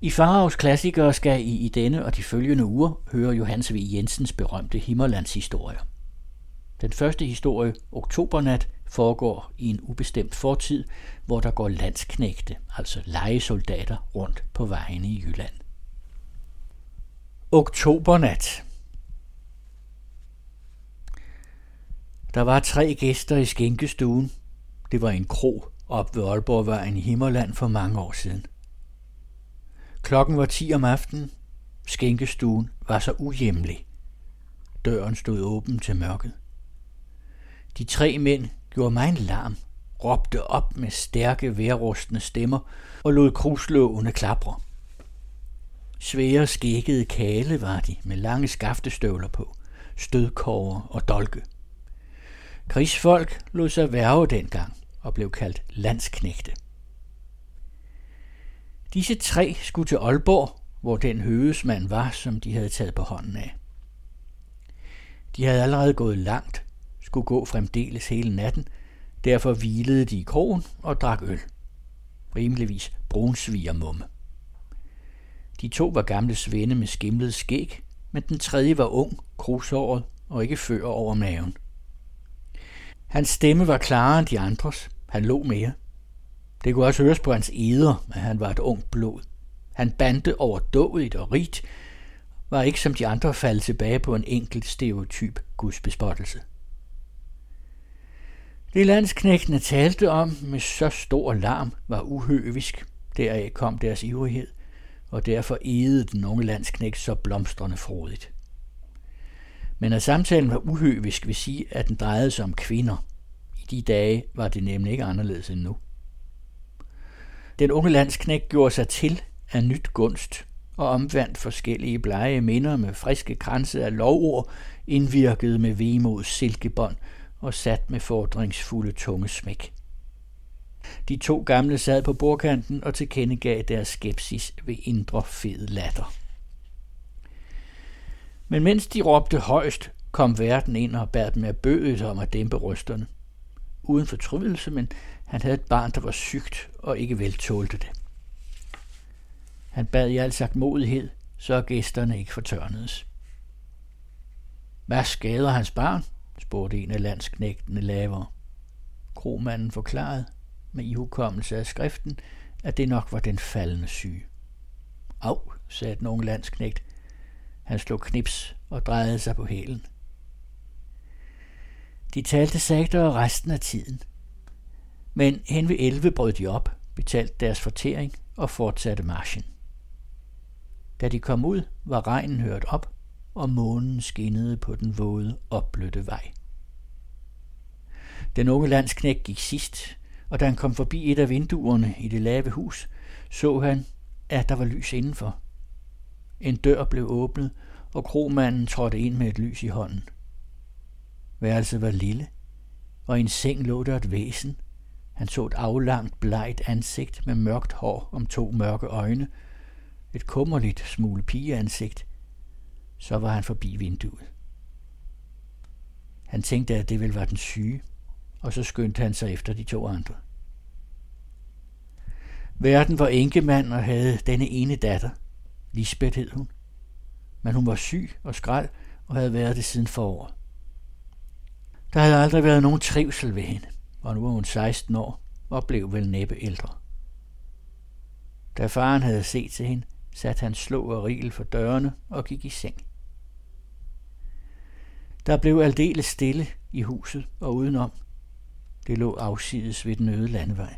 I Faraos klassikere skal I i denne og de følgende uger høre Johannes V. Jensens berømte Himmerlandshistorier. Den første historie, Oktobernat, foregår i en ubestemt fortid, hvor der går landsknægte, altså legesoldater, rundt på vejene i Jylland. Oktobernat Der var tre gæster i skænkestuen. Det var en kro op ved Aalborgvejen i Himmerland for mange år siden. Klokken var 10 om aftenen. Skænkestuen var så uhjemlig. Døren stod åben til mørket. De tre mænd gjorde mig en larm, råbte op med stærke, værrustende stemmer og lod kruslågene klapre. Svære skækkede kale var de med lange skaftestøvler på, stødkårer og dolke. Krigsfolk lod sig værve dengang og blev kaldt landsknægte. Disse tre skulle til Aalborg, hvor den høgesmand var, som de havde taget på hånden af. De havde allerede gået langt, skulle gå fremdeles hele natten, derfor hvilede de i krogen og drak øl. Rimeligvis brunsvigermumme. De to var gamle svende med skimlet skæg, men den tredje var ung, krusåret og ikke før over maven. Hans stemme var klarere end de andres. Han lå mere. Det kunne også høres på hans eder, at han var et ungt blod. Han bandte overdådigt og rigt, var ikke som de andre faldet tilbage på en enkelt stereotyp gudsbespottelse. Det landsknægtene talte om med så stor larm var uhøvisk. Deraf kom deres ivrighed, og derfor edede den unge landsknægt så blomstrende frodigt. Men at samtalen var uhøvisk vil sige, at den drejede sig om kvinder. I de dage var det nemlig ikke anderledes end nu. Den unge landsknæk gjorde sig til af nyt gunst og omvandt forskellige blege minder med friske kranse af lovord, indvirket med vemod silkebånd og sat med fordringsfulde tunge smæk. De to gamle sad på bordkanten og tilkendegav deres skepsis ved indre fed latter. Men mens de råbte højst, kom verden ind og bad dem af bødet om at dæmpe rysterne. Uden fortrydelse, men han havde et barn, der var sygt og ikke vel tålte det. Han bad i al sagt modighed, så gæsterne ikke fortørnedes. Hvad skader hans barn? spurgte en af landsknægtene lavere. Kromanden forklarede med ihukommelse af skriften, at det nok var den faldende syge. Au, sagde den unge landsknægt. Han slog knips og drejede sig på hælen. De talte sagtere resten af tiden. Men hen ved 11 brød de op, betalte deres fortering og fortsatte marchen. Da de kom ud, var regnen hørt op, og månen skinnede på den våde, opblødte vej. Den unge landsknæk gik sidst, og da han kom forbi et af vinduerne i det lave hus, så han, at der var lys indenfor. En dør blev åbnet, og kromanden trådte ind med et lys i hånden. Værelset var lille, og i en seng lå der et væsen. Han så et aflangt, blegt ansigt med mørkt hår om to mørke øjne, et kummerligt smule pigeansigt. Så var han forbi vinduet. Han tænkte, at det ville være den syge, og så skyndte han sig efter de to andre. Verden var enkemand og havde denne ene datter. Lisbeth hed hun. Men hun var syg og skrald og havde været det siden foråret. Der havde aldrig været nogen trivsel ved hende, og nu var hun 16 år og blev vel næppe ældre. Da faren havde set til hende, satte han slå og rigel for dørene og gik i seng. Der blev aldeles stille i huset og udenom. Det lå afsides ved den øde landevej.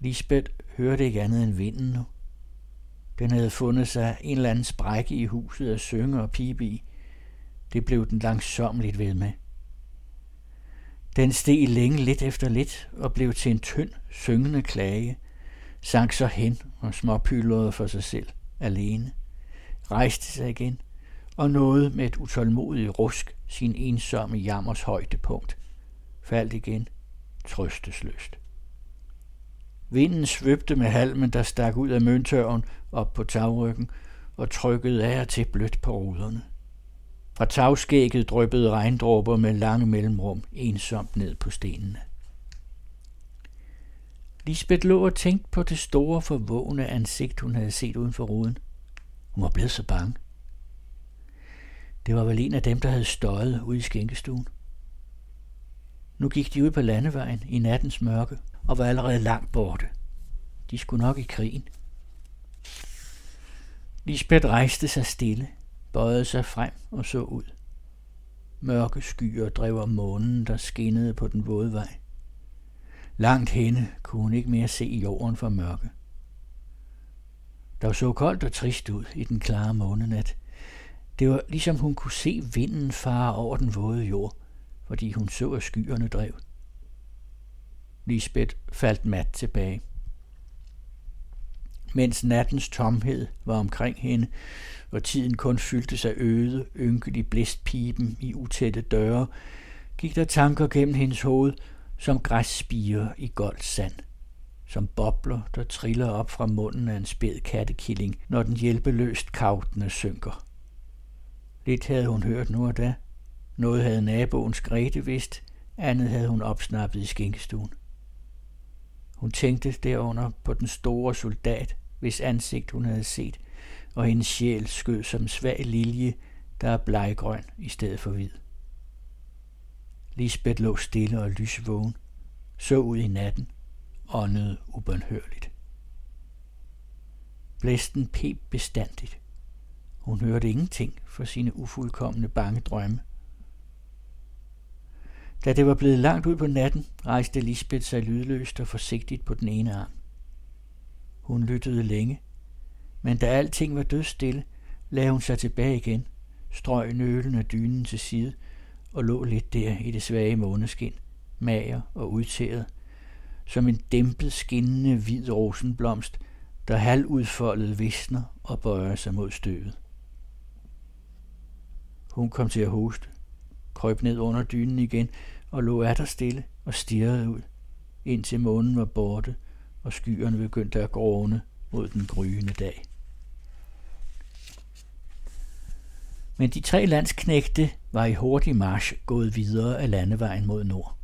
Lisbeth hørte ikke andet end vinden nu. Den havde fundet sig en eller anden sprække i huset at synge og pibe i. Det blev den langsomligt ved med. Den steg længe lidt efter lidt og blev til en tynd, syngende klage, sank så hen og småpylrede for sig selv, alene, rejste sig igen og nåede med et utålmodigt rusk sin ensomme jammers højdepunkt, faldt igen trøstesløst. Vinden svøbte med halmen, der stak ud af møntørven op på tagryggen og trykkede af og til blødt på ruderne. Fra tagskægget dryppede regndråber med lange mellemrum ensomt ned på stenene. Lisbeth lå og tænkte på det store, forvågne ansigt, hun havde set uden for ruden. Hun var blevet så bange. Det var vel en af dem, der havde støjet ude i skænkestuen. Nu gik de ud på landevejen i nattens mørke og var allerede langt borte. De skulle nok i krigen. Lisbeth rejste sig stille, bøjede sig frem og så ud. Mørke skyer drev om månen, der skinnede på den våde vej. Langt henne kunne hun ikke mere se jorden for mørke. Der var så koldt og trist ud i den klare månenat. Det var ligesom hun kunne se vinden fare over den våde jord, fordi hun så, at skyerne drev. Lisbeth faldt mat tilbage. Mens nattens tomhed var omkring hende, og tiden kun fyldte sig øde, ynkelig blæstpipen i utætte døre, gik der tanker gennem hendes hoved, som græsspiger i goldt sand, som bobler, der triller op fra munden af en spæd kattekilling, når den hjælpeløst kavtende synker. Lidt havde hun hørt nu og da. Noget havde naboens Grete vidst, andet havde hun opsnappet i skinkestuen. Hun tænkte derunder på den store soldat, hvis ansigt hun havde set, og hendes sjæl skød som svag lilje, der er bleggrøn i stedet for hvid. Lisbeth lå stille og lysvågen, så ud i natten, åndede ubønhørligt. Blæsten pep bestandigt. Hun hørte ingenting for sine ufuldkommende bange drømme. Da det var blevet langt ud på natten, rejste Lisbeth sig lydløst og forsigtigt på den ene arm. Hun lyttede længe, men da alting var dødstille, lagde hun sig tilbage igen, strøg nølen af dynen til side og lå lidt der i det svage måneskin, mager og udtæret, som en dæmpet skinnende hvid rosenblomst, der halvudfoldet visner og bøjer sig mod støvet. Hun kom til at hoste, krøb ned under dynen igen og lå der stille og stirrede ud, indtil månen var borte og skyerne begyndte at gråne mod den gryende dag. Men de tre landsknægte var i hurtig march gået videre af landevejen mod nord.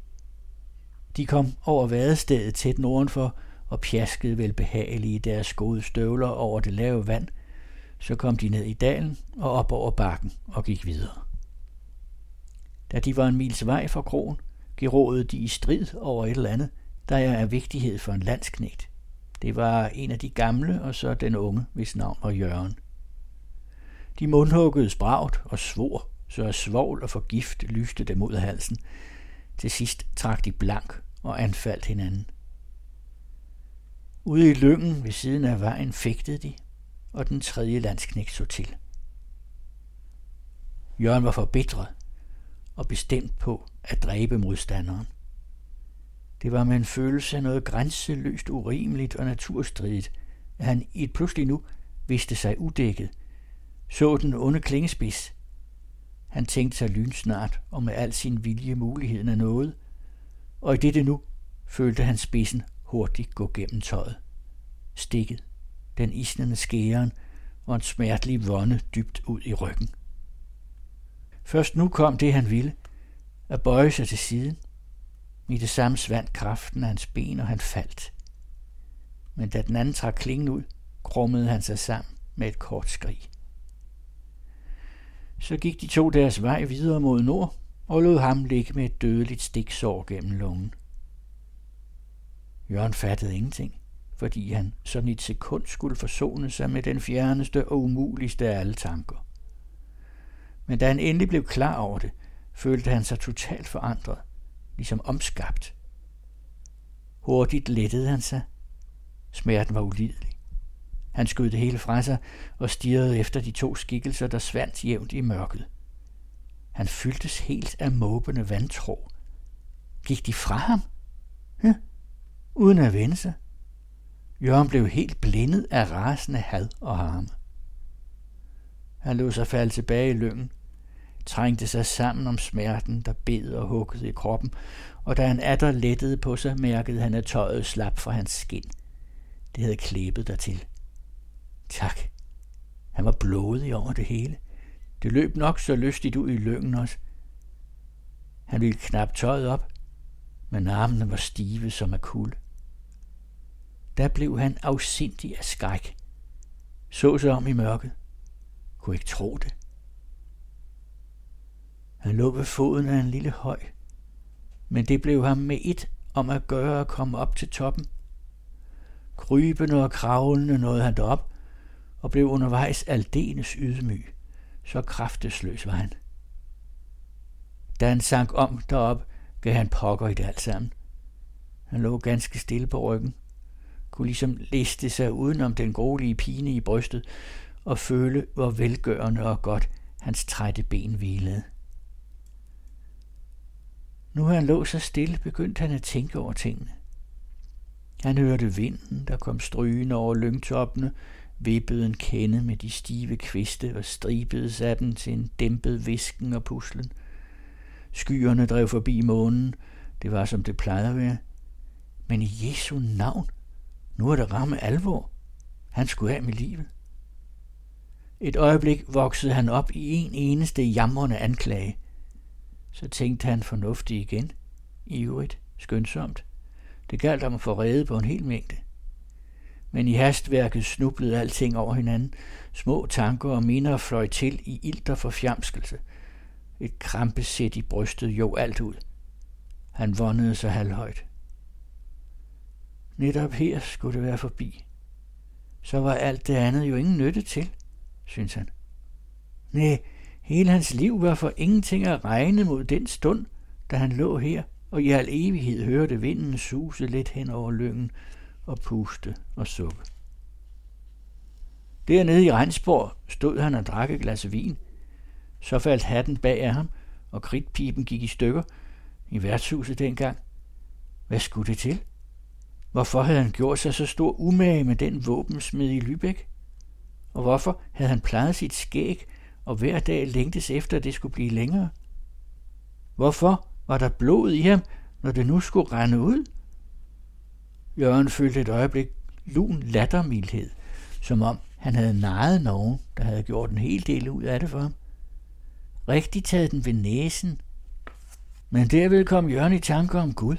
De kom over vadestedet tæt nordenfor og pjaskede velbehagelige deres gode støvler over det lave vand. Så kom de ned i dalen og op over bakken og gik videre. Da de var en mils vej fra krogen, gerådede de i strid over et eller andet, der er af vigtighed for en landsknægt. Det var en af de gamle, og så den unge, hvis navn var Jørgen. De mundhuggede spragt og svor, så svovl og forgift lyste dem ud af halsen. Til sidst trak de blank og anfaldt hinanden. Ude i lyngen ved siden af vejen fægtede de, og den tredje landsknægt så til. Jørgen var forbitret og bestemt på at dræbe modstanderen. Det var med en følelse af noget grænseløst urimeligt og naturstridigt, at han i et pludselig nu vidste sig udækket, så den onde klingespids. Han tænkte sig lynsnart og med al sin vilje muligheden af noget, og i dette nu følte han spidsen hurtigt gå gennem tøjet. Stikket, den isnende skæren og en smertelig vonde dybt ud i ryggen. Først nu kom det, han ville, at bøje sig til siden. I det samme svandt kraften af hans ben, og han faldt. Men da den anden trak klingen ud, krummede han sig sammen med et kort skrig. Så gik de to deres vej videre mod nord og lod ham ligge med et dødeligt stiksår gennem lungen. Jørgen fattede ingenting, fordi han sådan et sekund skulle forsone sig med den fjerneste og umuligste af alle tanker. Men da han endelig blev klar over det, følte han sig totalt forandret, ligesom omskabt. Hurtigt lettede han sig. Smerten var ulidelig. Han skød det hele fra sig og stirrede efter de to skikkelser, der svandt jævnt i mørket. Han fyldtes helt af måbende vantro. Gik de fra ham? Ja, uden at vende sig. Jørgen blev helt blindet af rasende had og harme. Han lod sig falde tilbage i lyngen, trængte sig sammen om smerten, der bed og huggede i kroppen, og da han atter lettede på sig, mærkede han, at tøjet slap fra hans skin. Det havde klæbet dertil. Tak. Han var blodig over det hele. Det løb nok så lystigt ud i lyngen også. Han ville knap tøjet op, men armene var stive som af kul. der blev han afsindig af skræk. Så sig om i mørket. Kunne ikke tro det. Han lå ved foden af en lille høj, men det blev ham med et om at gøre at komme op til toppen. Krybende og kravlende nåede han derop, og blev undervejs aldeles ydmyg. Så kraftesløs var han. Da han sank om derop, gav han pokker i det alt sammen. Han lå ganske stille på ryggen, kunne ligesom liste sig udenom den grålige pine i brystet og føle, hvor velgørende og godt hans trætte ben hvilede. Nu han lå så stille, begyndte han at tænke over tingene. Han hørte vinden, der kom strygende over lyngtoppene, vippede en kende med de stive kviste og stribede af den til en dæmpet visken og puslen. Skyerne drev forbi månen. Det var, som det plejede at være. Men i Jesu navn, nu er det ramme alvor. Han skulle af med livet. Et øjeblik voksede han op i en eneste jamrende anklage. Så tænkte han fornuftigt igen, ivrigt, skønsomt. Det galt om at få reddet på en hel mængde. Men i hastværket snublede alting over hinanden. Små tanker og minder fløj til i ilter for fjamskelse. Et krampesæt i brystet jo alt ud. Han vondede sig halvhøjt. Netop her skulle det være forbi. Så var alt det andet jo ingen nytte til, synes han. Nej, hele hans liv var for ingenting at regne mod den stund, da han lå her og i al evighed hørte vinden suse lidt hen over lyngen og puste og sukke. Dernede i Rensborg stod han og drak et glas vin. Så faldt hatten bag af ham, og kridtpipen gik i stykker i værtshuset dengang. Hvad skulle det til? Hvorfor havde han gjort sig så stor umage med den våbensmed i Lübeck? Og hvorfor havde han plejet sit skæg, og hver dag længtes efter, at det skulle blive længere? Hvorfor var der blod i ham, når det nu skulle rende ud? Jørgen følte et øjeblik lun lattermildhed, som om han havde nejet nogen, der havde gjort en hel del ud af det for ham. Rigtig taget den ved næsen. Men derved kom Jørgen i tanker om Gud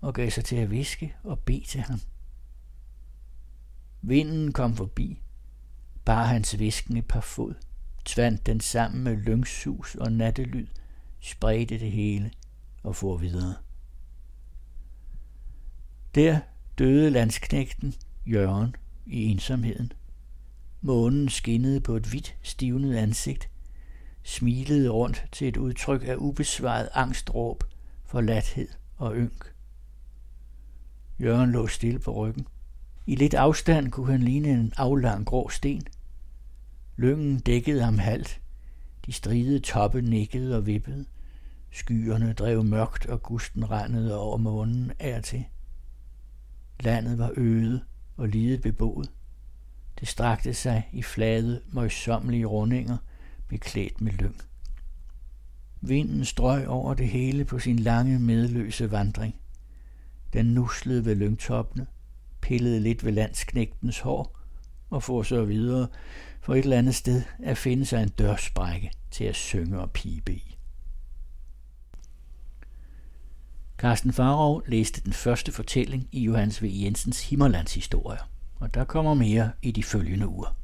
og gav sig til at viske og bede til ham. Vinden kom forbi, bar hans viskende par fod, tvandt den sammen med lyngsus og nattelyd, spredte det hele og for videre. Der døde landsknægten Jørgen i ensomheden. Månen skinnede på et hvidt, stivnet ansigt, smilede rundt til et udtryk af ubesvaret angstråb, forladthed og ynk. Jørgen lå stille på ryggen. I lidt afstand kunne han ligne en aflang grå sten. Lyngen dækkede ham halvt. De stridede toppe nikkede og vippede. Skyerne drev mørkt, og gusten rendede over månen af til. Landet var øde og lidet beboet. Det strakte sig i flade, møjsommelige rundinger, beklædt med lyng. Vinden strøg over det hele på sin lange, medløse vandring. Den nuslede ved lyngtoppene, pillede lidt ved landsknægtens hår og for så videre for et eller andet sted at finde sig en dørsprække til at synge og pibe i. Carsten Farov læste den første fortælling i Johannes V. Jensens Himmerlandshistorier, og der kommer mere i de følgende uger.